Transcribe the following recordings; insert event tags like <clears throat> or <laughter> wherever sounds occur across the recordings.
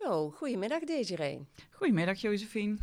Zo, goedemiddag Desiree. Goedemiddag Josephine.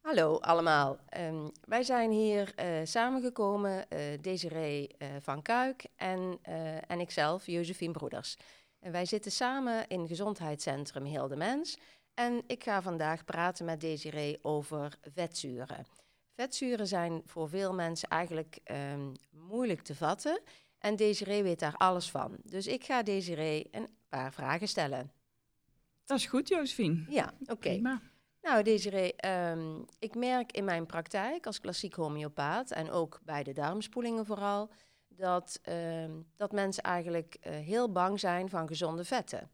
Hallo allemaal. Ehm, wij zijn hier uh, samengekomen, uh, Desiree uh, van Kuik en, en ikzelf, Josephine Broeders. En wij zitten samen in Gezondheidscentrum Heel de Mens. En ik ga vandaag praten met Desiree over vetzuren. Vetzuren zijn voor veel mensen eigenlijk um, moeilijk te vatten. En Desiree weet daar alles van. Dus ik ga Desiree een paar vragen stellen. Dat is goed, Josephine. Ja, oké. Okay. Nou, Desiree, um, ik merk in mijn praktijk als klassiek homeopaat en ook bij de darmspoelingen vooral, dat, um, dat mensen eigenlijk uh, heel bang zijn van gezonde vetten.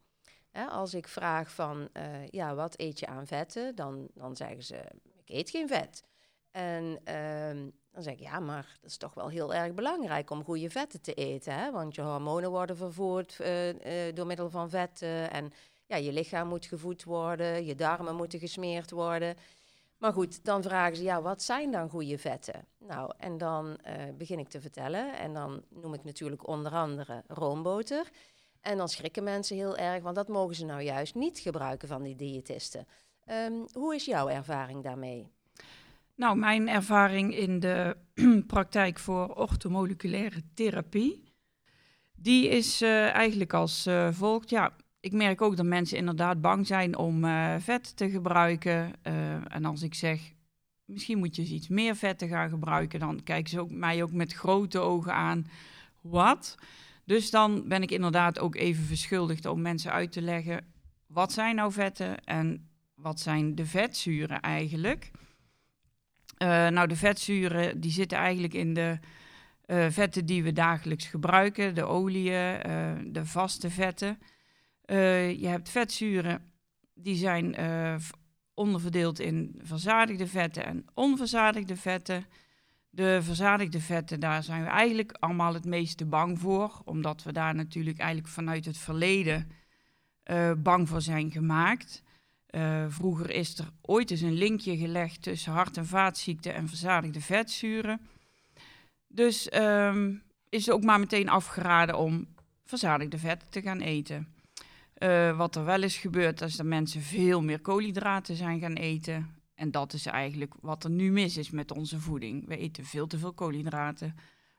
Hè, als ik vraag van, uh, ja, wat eet je aan vetten? Dan, dan zeggen ze, ik eet geen vet. En um, dan zeg ik, ja, maar dat is toch wel heel erg belangrijk om goede vetten te eten. Hè? Want je hormonen worden vervoerd uh, uh, door middel van vetten. En je lichaam moet gevoed worden, je darmen moeten gesmeerd worden. Maar goed, dan vragen ze, ja, wat zijn dan goede vetten? Nou, en dan uh, begin ik te vertellen. En dan noem ik natuurlijk onder andere roomboter. En dan schrikken mensen heel erg, want dat mogen ze nou juist niet gebruiken van die diëtisten. Um, hoe is jouw ervaring daarmee? Nou, mijn ervaring in de <clears throat> praktijk voor orthomoleculaire therapie, die is uh, eigenlijk als uh, volgt. Ja, ik merk ook dat mensen inderdaad bang zijn om uh, vet te gebruiken. en als ik zeg, misschien moet je eens iets meer vet te gaan gebruiken, dan kijken ze ook, mij ook met grote ogen aan. Wat? Dus dan ben ik inderdaad ook even verschuldigd om mensen uit te leggen, wat zijn nou vetten en wat zijn de vetzuren eigenlijk? Uh, nou, de vetzuren die zitten eigenlijk in de vetten die we dagelijks gebruiken, de oliën, de vaste vetten. Je hebt vetzuren die zijn onderverdeeld in verzadigde vetten en onverzadigde vetten. De verzadigde vetten, daar zijn we eigenlijk allemaal het meeste bang voor, omdat we daar natuurlijk eigenlijk vanuit het verleden bang voor zijn gemaakt. Vroeger is er ooit eens een linkje gelegd tussen hart- en vaatziekten en verzadigde vetzuren. Dus um, is het ook maar meteen afgeraden om verzadigde vetten te gaan eten. Uh, wat er wel is gebeurd, is dat mensen veel meer koolhydraten zijn gaan eten. En dat is eigenlijk wat er nu mis is met onze voeding. We eten veel te veel koolhydraten.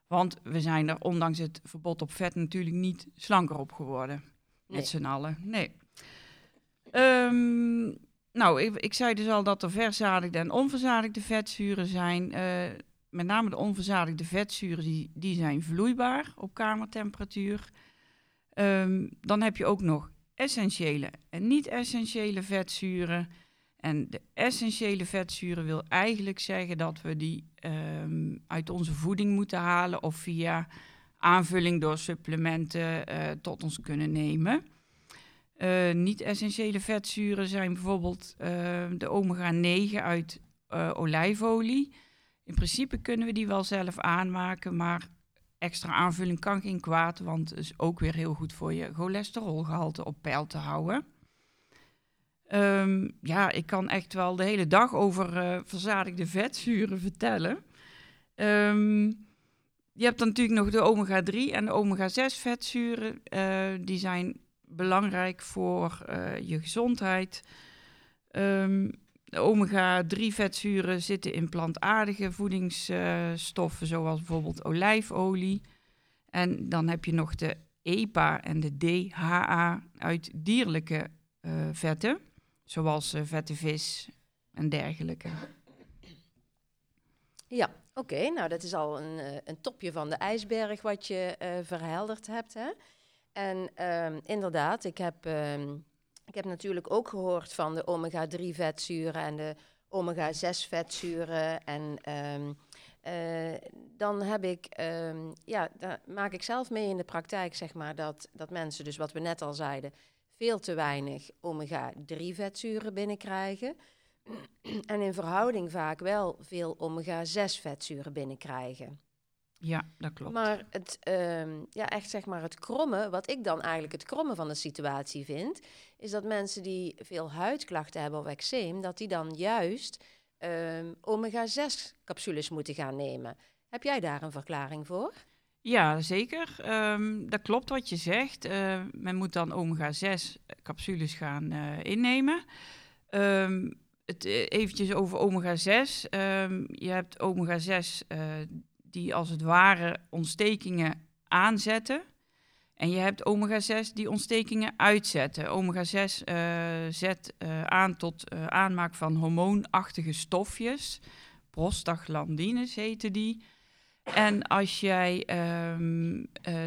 Want we zijn er, ondanks het verbod op vet, natuurlijk niet slanker op geworden. Nee. Met z'n allen. Nee. Um, nou, ik, ik, zei dus al dat er verzadigde en onverzadigde vetzuren zijn. Uh, met name de onverzadigde vetzuren, die, die zijn vloeibaar op kamertemperatuur. Um, dan heb je ook nog essentiële en niet-essentiële vetzuren. En de essentiële vetzuren wil eigenlijk zeggen dat we die um, uit onze voeding moeten halen of via aanvulling door supplementen uh, tot ons kunnen nemen. Uh, Niet-essentiële vetzuren zijn bijvoorbeeld uh, de omega-9 uit uh, olijfolie. In principe kunnen we die wel zelf aanmaken, maar extra aanvulling kan geen kwaad, want het is ook weer heel goed voor je cholesterolgehalte op peil te houden. Um, ja, ik kan echt wel de hele dag over verzadigde vetzuren vertellen. Um, je hebt dan natuurlijk nog de omega-3 en de omega-6 vetzuren. die zijn belangrijk voor uh, je gezondheid. Um, omega-3 vetzuren zitten in plantaardige voedingsstoffen, zoals bijvoorbeeld olijfolie. En dan heb je nog de EPA en de DHA uit dierlijke uh, vetten, zoals uh, vette vis en dergelijke. Ja, oké. Nou, dat is al een, een topje van de ijsberg wat je verhelderd hebt. Hè? En um, inderdaad, ik heb, um, ik heb natuurlijk ook gehoord van de omega-3 vetzuren en de omega-6 vetzuren. En um, uh, dan heb ik, ja, daar maak ik zelf mee in de praktijk, zeg maar, dat, dat mensen, dus wat we net al zeiden, veel te weinig omega-3 vetzuren binnenkrijgen. <clears throat> en in verhouding vaak wel veel omega-6 vetzuren binnenkrijgen. Ja, dat klopt. Maar het, um, ja, echt zeg maar het kromme, wat ik dan eigenlijk het kromme van de situatie vind, is dat mensen die veel huidklachten hebben of eczeem, dat die dan juist um, omega-6 capsules moeten gaan nemen. Heb jij daar een verklaring voor? Ja, zeker. Ehm, dat klopt wat je zegt. Uh, men moet dan omega-6 capsules gaan uh, innemen. Het eventjes over omega-6. Um, je hebt omega-6 uh, die als het ware ontstekingen aanzetten. En je hebt omega-6 die ontstekingen uitzetten. Omega-6 zet aan tot aanmaak van hormoonachtige stofjes. Prostaglandines heten die. En als jij uh,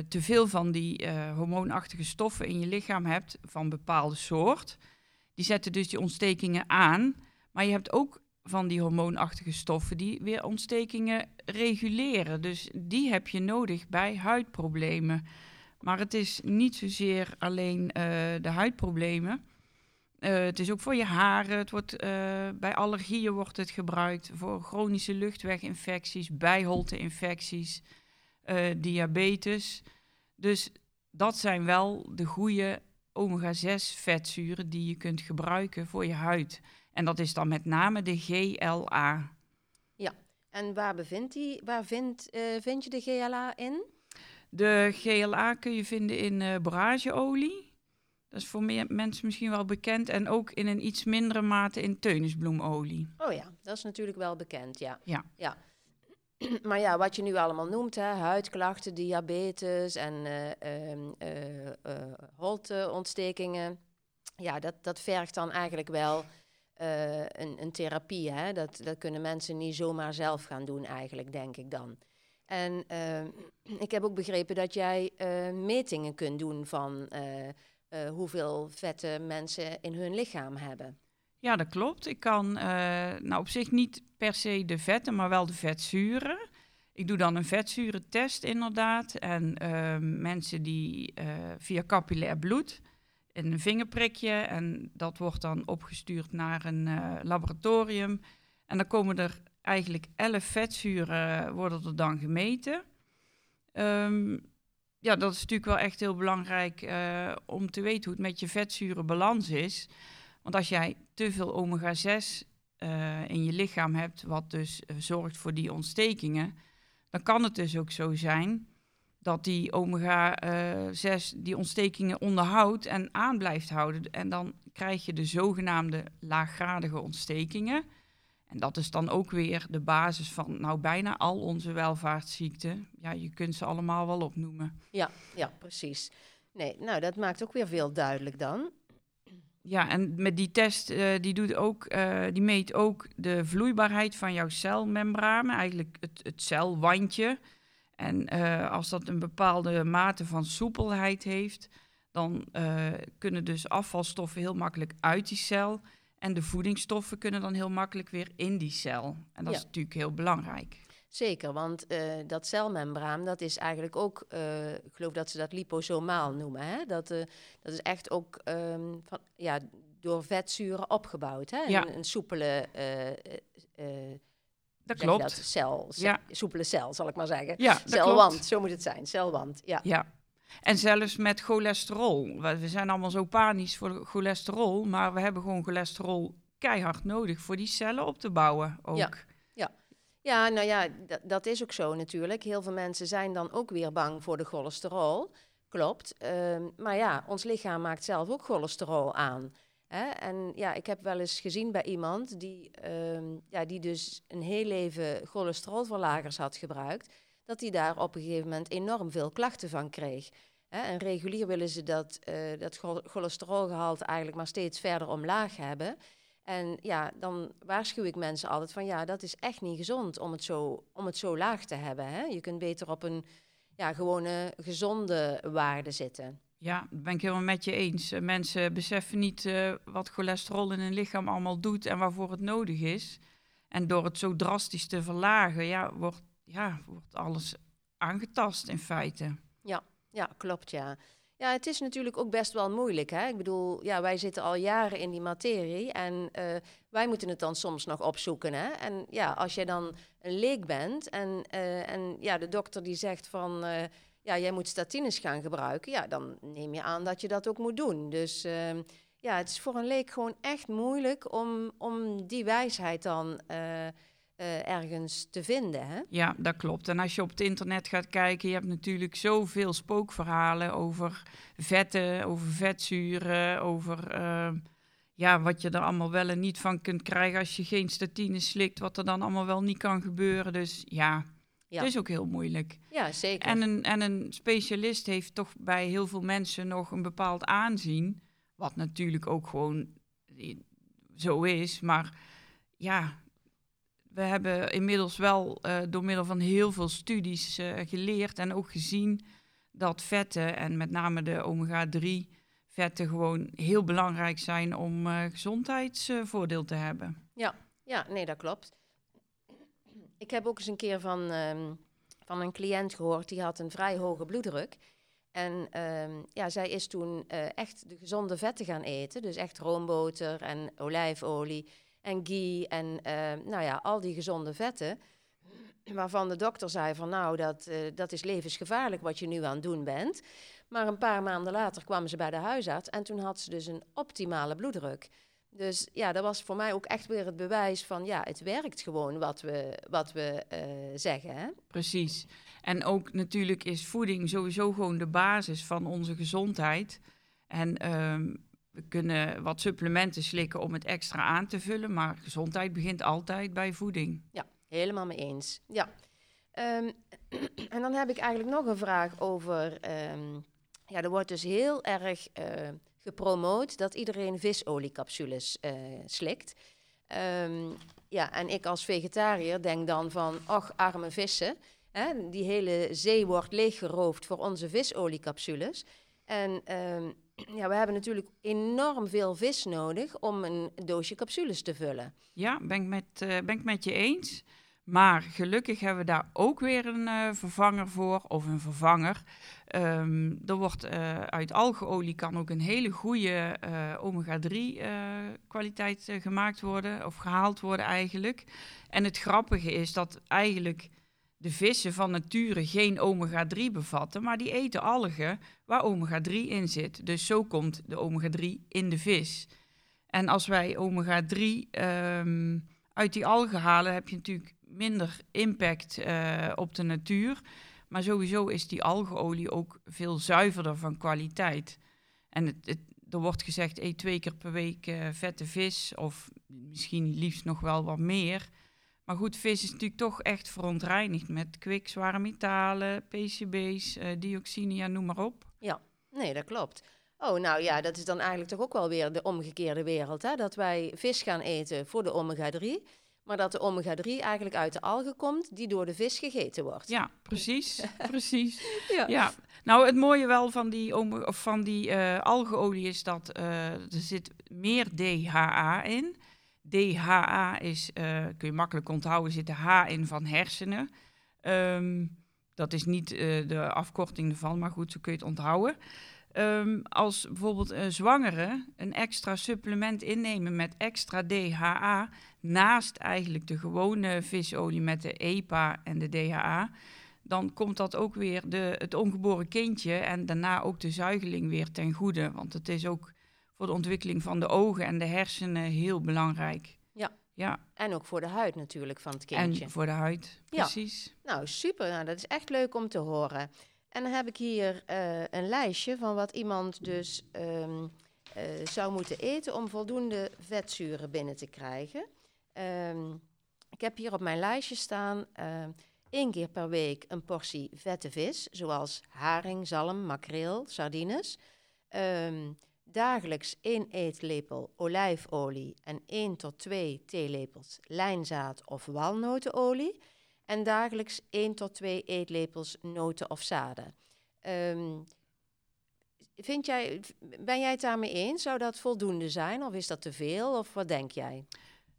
te veel van die hormoonachtige stoffen in je lichaam hebt, van bepaalde soort, die zetten dus die ontstekingen aan. Maar je hebt ook van die hormoonachtige stoffen die weer ontstekingen reguleren. Dus die heb je nodig bij huidproblemen. Maar het is niet zozeer alleen uh, de huidproblemen. Uh, het is ook voor je haren. Het wordt, uh, bij allergieën wordt het gebruikt. Voor chronische luchtweginfecties, bijholteinfecties, diabetes. Dus dat zijn wel de goede omega-6 vetzuren die je kunt gebruiken voor je huid. En dat is dan met name de GLA. Ja, en waar, bevindt die, waar vind, vind je de GLA in? De GLA kun je vinden in borageolie. Dat is voor meer mensen misschien wel bekend. En ook in een iets mindere mate in teunisbloemolie. Oh ja, dat is natuurlijk wel bekend, ja. Ja. ja. <clears throat> Maar ja, wat je nu allemaal noemt, hè, huidklachten, diabetes en uh, uh, holteontstekingen. Ja, dat, dat vergt dan eigenlijk wel een, een therapie. Hè? Dat, dat kunnen mensen niet zomaar zelf gaan doen eigenlijk, denk ik dan. En <clears throat> ik heb ook begrepen dat jij metingen kunt doen van hoeveel vetten mensen in hun lichaam hebben. Ja, dat klopt. Ik kan nou op zich niet per se de vetten, maar wel de vetzuren. Ik doe dan een vetzurentest inderdaad. En uh, mensen die uh, via capillair bloed, een vingerprikje. En dat wordt dan opgestuurd naar een laboratorium. En dan komen er eigenlijk 11 vetzuren worden er dan gemeten. Um, ja, dat is natuurlijk wel echt heel belangrijk om te weten hoe het met je vetzurenbalans is. Want als jij te veel omega-6 eh, in je lichaam hebt, wat dus uh, zorgt voor die ontstekingen, dan kan het dus ook zo zijn dat die omega-6 die ontstekingen onderhoudt en aan blijft houden. En dan krijg je de zogenaamde laaggradige ontstekingen. En dat is dan ook weer de basis van nou bijna al onze welvaartsziekten. Ja, je kunt ze allemaal wel opnoemen. Ja, ja, precies. Nee, nou dat maakt ook weer veel duidelijk dan. Ja, en met die test, uh, die, doet ook, uh, die meet ook de vloeibaarheid van jouw celmembranen, eigenlijk het, het celwandje. En uh, als dat een bepaalde mate van soepelheid heeft, dan kunnen dus afvalstoffen heel makkelijk uit die cel. En de voedingsstoffen kunnen dan heel makkelijk weer in die cel. En dat is natuurlijk heel belangrijk. Zeker, want uh, dat celmembraan, dat is eigenlijk ook, uh, ik geloof dat ze dat liposomaal noemen. Hè? Dat, uh, dat is echt ook um, van, ja, door vetzuren opgebouwd. Hè? Ja. Een, een soepele dat klopt. Dat cel, ja. soepele cel, zal ik maar zeggen. Ja, celwand, klopt. zo moet het zijn, celwand. Ja. ja. En zelfs met cholesterol. We zijn allemaal zo panisch voor cholesterol, maar we hebben gewoon cholesterol keihard nodig voor die cellen op te bouwen ook. Ja, ja. nou ja, dat is ook zo natuurlijk. Heel veel mensen zijn dan ook weer bang voor de cholesterol. Klopt. Um, maar ja, ons lichaam maakt zelf ook cholesterol aan. Hè? En ja, ik heb wel eens gezien bij iemand die, um, ja, die dus een heel leven cholesterolverlagers had gebruikt dat hij daar op een gegeven moment enorm veel klachten van kreeg. Hè, en regulier willen ze dat, uh, dat cholesterolgehalte eigenlijk maar steeds verder omlaag hebben. En ja, dan waarschuw ik mensen altijd van ja, dat is echt niet gezond om het zo, om het zo laag te hebben. Hè? Je kunt beter op een ja, gewone gezonde waarde zitten. Ja, dat ben ik helemaal met je eens. Mensen beseffen niet uh, wat cholesterol in hun lichaam allemaal doet en waarvoor het nodig is. En door het zo drastisch te verlagen, ja, wordt ja, wordt alles aangetast in feite. Ja, ja, klopt ja. Ja, het is natuurlijk ook best wel moeilijk. Hè? Ik bedoel, ja, wij zitten al jaren in die materie en uh, wij moeten het dan soms nog opzoeken. Hè? En ja, als jij dan een leek bent en, uh, en ja, de dokter die zegt van, uh, ja, jij moet statines gaan gebruiken, ja, dan neem je aan dat je dat ook moet doen. Dus ehm, ja, het is voor een leek gewoon echt moeilijk om, om die wijsheid dan eh, ergens te vinden. Hè? Ja, dat klopt. En als je op het internet gaat kijken, je hebt natuurlijk zoveel spookverhalen over vetten, over vetzuren, over ehm, ja, wat je er allemaal wel en niet van kunt krijgen als je geen statine slikt, wat er dan allemaal wel niet kan gebeuren. Dus ja, Ja. het is ook heel moeilijk. Ja, zeker. En een, en een specialist heeft toch bij heel veel mensen nog een bepaald aanzien. Wat natuurlijk ook gewoon eh, zo is. Maar ja, we hebben inmiddels wel eh, door middel van heel veel studies eh, geleerd en ook gezien dat vetten en met name de omega-3 vetten gewoon heel belangrijk zijn om eh, gezondheidsvoordeel te hebben. Ja, nee, dat klopt. Ik heb ook eens een keer van, ehm, van een cliënt gehoord, die had een vrij hoge bloeddruk. En ehm, ja, zij is toen echt de gezonde vetten gaan eten. Dus echt roomboter en olijfolie en ghee en ehm, nou ja, al die gezonde vetten. Waarvan de dokter zei van nou, dat, eh, dat is levensgevaarlijk wat je nu aan het doen bent. Maar een paar maanden later kwam ze bij de huisarts en toen had ze dus een optimale bloeddruk. Dus ja, dat was voor mij ook echt weer het bewijs van ja, het werkt gewoon wat we, wat we eh, zeggen. Hè? Precies. En ook natuurlijk is voeding sowieso gewoon de basis van onze gezondheid. En ehm, kunnen wat supplementen slikken om het extra aan te vullen, maar gezondheid begint altijd bij voeding. Helemaal mee eens. Ja. Ehm, <clears throat> en dan heb ik eigenlijk nog een vraag over. ehm, ja, er wordt dus heel erg eh, gepromoot dat iedereen visoliecapsules eh slikt. Ehm, ja, en ik als vegetariër denk dan van, ach, arme vissen. Hè, die hele zee wordt leeggeroofd voor onze visoliecapsules. En ja, we hebben natuurlijk enorm veel vis nodig om een doosje capsules te vullen. Ja, ben ik met, eh, ben ik met je eens. Maar gelukkig hebben we daar ook weer een eh, vervanger voor, of een vervanger. Ehm, er wordt eh, uit algeolie kan ook een hele goede eh, omega-3 eh, kwaliteit gemaakt worden, of gehaald worden eigenlijk. En het grappige is dat eigenlijk de vissen van nature geen omega-3 bevatten, maar die eten algen waar omega-3 in zit. Dus zo komt de omega-3 in de vis. En als wij omega-3 ehm, uit die algen halen, heb je natuurlijk minder impact eh, op de natuur. Maar sowieso is die algeolie ook veel zuiverder van kwaliteit. En het, er wordt gezegd, eet twee keer per week eh, vette vis. Of misschien liefst nog wel wat meer. Maar goed, vis is natuurlijk toch echt verontreinigd met kwik, zware metalen, PCB's, eh, dioxine, ja, noem maar op. Nee, dat klopt. Oh, nou ja, dat is dan eigenlijk toch ook wel weer de omgekeerde wereld. Hè? Dat wij vis gaan eten voor de omega-3. Maar dat de omega-3 eigenlijk uit de algen komt die door de vis gegeten wordt. Ja, precies, <laughs> precies. Ja. Ja, nou het mooie wel van die, of van die eh, algeolie is dat eh, er zit meer DHA in. DHA is, eh, kun je makkelijk onthouden, zit de H in van hersenen. Ehm, dat is niet eh, de afkorting ervan, maar goed, zo kun je het onthouden. Ehm, als bijvoorbeeld een zwangere een extra supplement innemen met extra DHA, naast eigenlijk de gewone visolie met de EPA en de DHA, dan komt dat ook weer de, het ongeboren kindje en daarna ook de zuigeling weer ten goede. Want het is ook voor de ontwikkeling van de ogen en de hersenen heel belangrijk. Ja. Ja, En ook voor de huid natuurlijk van het kindje. en voor de huid, Ja. precies. Nou, super. Nou, dat is echt leuk om te horen. En dan heb ik hier eh, een lijstje van wat iemand dus ehm, eh, zou moeten eten om voldoende vetzuren binnen te krijgen. Ehm, ik heb hier op mijn lijstje staan ehm, één keer per week een portie vette vis, zoals haring, zalm, makreel, sardines. Ehm, dagelijks één eetlepel olijfolie en 1 tot 2 theelepels lijnzaad of walnotenolie. En dagelijks 1 tot 2 eetlepels noten of zaden. Ehm, vind jij, ben jij het daarmee eens? Zou dat voldoende zijn of is dat te veel? Of wat denk jij?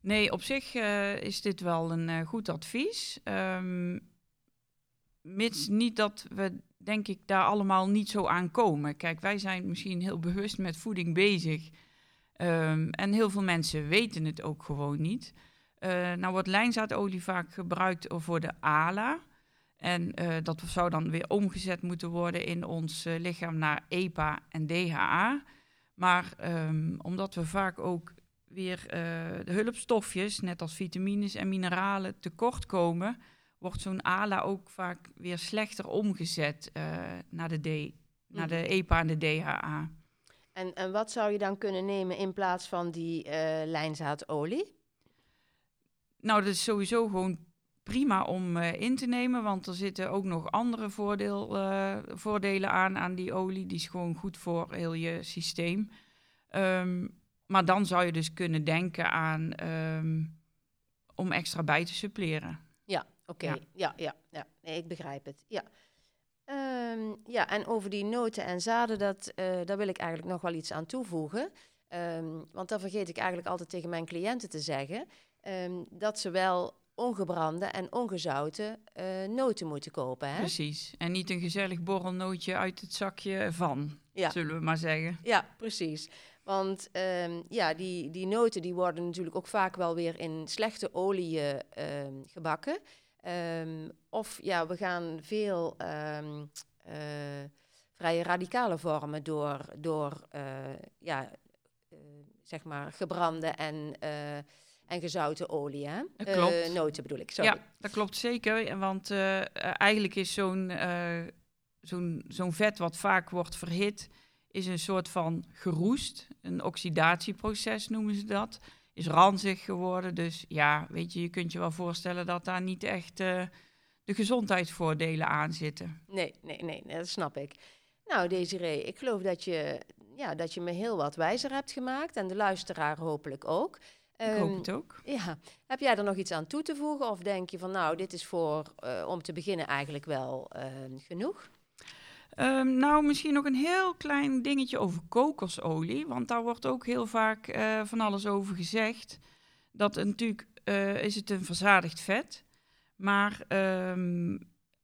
Nee, op zich eh, is dit wel een eh, goed advies. Ehm, mits niet dat we, denk ik, daar allemaal niet zo aan komen. Kijk, wij zijn misschien heel bewust met voeding bezig. Ehm, en heel veel mensen weten het ook gewoon niet. Eh, nou wordt lijnzaadolie vaak gebruikt voor de ALA. En eh, dat zou dan weer omgezet moeten worden in ons eh, lichaam naar EPA en DHA. Maar ehm, omdat we vaak ook weer de hulpstofjes, net als vitamines en mineralen, tekort komen, wordt zo'n ALA ook vaak weer slechter omgezet naar, de D, naar de mhm. EPA en de DHA. En, en wat zou je dan kunnen nemen in plaats van die uh, lijnzaadolie? Nou, dat is sowieso gewoon prima om uh, in te nemen, want er zitten ook nog andere voordeel, voordelen aan aan die olie. Die is gewoon goed voor heel je systeem. Um, maar dan zou je dus kunnen denken aan um, om extra bij te suppleren. Oké. Okay. Ja. ja, ja. Nee, ik begrijp het. Ja. Um, ja, en over die noten en zaden, dat, uh, daar wil ik eigenlijk nog wel iets aan toevoegen. Um, want dat vergeet ik eigenlijk altijd tegen mijn cliënten te zeggen. Um, dat ze wel ongebrande en ongezouten uh, noten moeten kopen. Hè? Precies. En niet een gezellig borrelnootje uit het zakje van, ja. zullen we maar zeggen. Ja, precies. Want ja, die, die noten die worden natuurlijk ook vaak wel weer in slechte olie gebakken. Um, of ja, we gaan veel um, uh, vrije radicale vormen door, door uh, ja, uh, zeg maar gebrande en, en gezouten olie. Hè? klopt. noten bedoel ik, sorry. Ja, dat klopt zeker. Want eigenlijk is zo'n zo'n zo'n vet wat vaak wordt verhit, is een soort van geroest. Een oxidatieproces noemen ze dat is ranzig geworden. Dus ja, weet je, je kunt je wel voorstellen dat daar niet echt uh, de gezondheidsvoordelen aan zitten. Nee, nee, nee, dat snap ik. Nou, Desiree, ik geloof dat je, ja, dat je me heel wat wijzer hebt gemaakt en de luisteraar hopelijk ook. Ik hoop het ook. Ja. Heb jij er nog iets aan toe te voegen? Of denk je van, nou, dit is voor, uh, om te beginnen eigenlijk wel uh, genoeg? Um, nou, misschien nog een heel klein dingetje over kokosolie. Want daar wordt ook heel vaak uh, van alles over gezegd. Dat natuurlijk uh, is het een verzadigd vet. Maar um,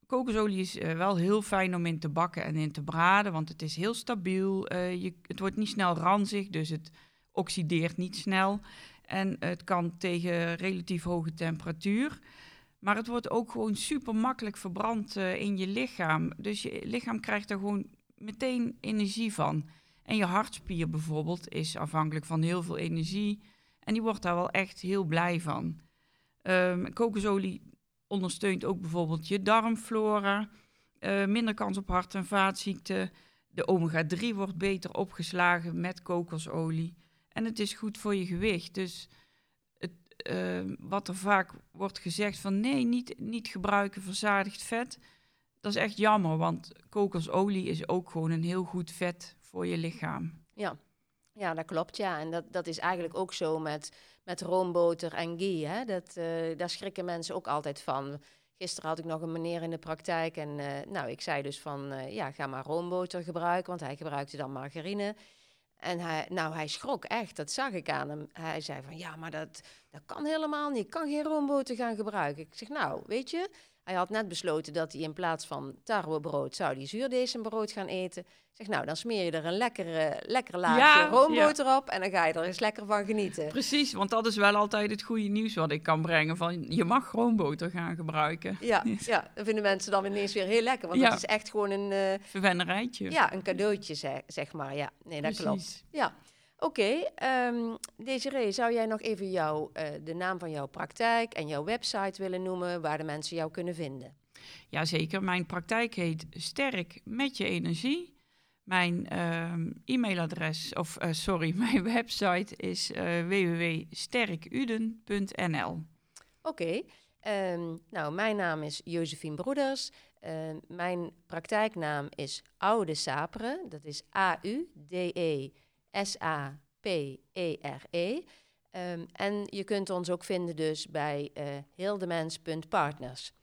kokosolie is uh, wel heel fijn om in te bakken en in te braden. Want het is heel stabiel. je, het wordt niet snel ranzig, dus het oxideert niet snel. En het kan tegen relatief hoge temperatuur. Maar het wordt ook gewoon super makkelijk verbrand uh, in je lichaam. Dus je lichaam krijgt er gewoon meteen energie van. En je hartspier bijvoorbeeld is afhankelijk van heel veel energie. En die wordt daar wel echt heel blij van. Um, kokosolie ondersteunt ook bijvoorbeeld je darmflora. Uh, minder kans op hart- en vaatziekten. De omega-3 wordt beter opgeslagen met kokosolie. En het is goed voor je gewicht. Dus wat er vaak wordt gezegd van nee, niet, niet gebruiken verzadigd vet. Dat is echt jammer, want kokosolie is ook gewoon een heel goed vet voor je lichaam. Ja, ja dat klopt. Ja. En dat, dat is eigenlijk ook zo met, met roomboter en ghee. Hè? Dat, uh, daar schrikken mensen ook altijd van. Gisteren had ik nog een meneer in de praktijk en uh, nou, ik zei dus van ja, ga maar roomboter gebruiken, want hij gebruikte dan margarine. En hij, nou, hij schrok echt, dat zag ik aan hem. Hij zei van, ja, maar dat, dat kan helemaal niet. Ik kan geen roomboter gaan gebruiken. Ik zeg, nou, weet je, hij had net besloten dat hij in plaats van tarwebrood zou die zuurdezenbrood gaan eten. Ik zeg, nou, dan smeer je er een lekkere, lekker laagje ja, roomboter op en dan ga je er eens lekker van genieten. Precies, want dat is wel altijd het goede nieuws wat ik kan brengen. Van, je mag roomboter gaan gebruiken. Ja, <laughs> ja, dat vinden mensen dan ineens weer heel lekker, want ja. het is echt gewoon een... Uh, Verwennerijtje. Ja, een cadeautje, zeg, zeg maar. Ja, nee, dat Precies. klopt. Ja. Oké, okay, um, ehm, Desiree, zou jij nog even jou, uh, de naam van jouw praktijk en jouw website willen noemen waar de mensen jou kunnen vinden? Jazeker, mijn praktijk heet Sterk met je energie. Mijn um, e-mailadres, of uh, sorry, <laughs> mijn website is uh, www.sterkuden.nl. Oké, okay. um, nou, mijn naam is Josephine Broeders. Mijn praktijknaam is Oude Saperen, dat is A-U-D-E. S-A-P-E-R-E. Um, en je kunt ons ook vinden dus bij uh, heeldemens.partners.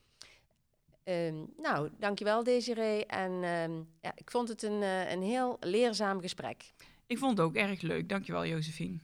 Um, nou, dankjewel Desiree. En um, ja, ik vond het een, uh, een heel leerzaam gesprek. Ik vond het ook erg leuk. Dankjewel Josephine.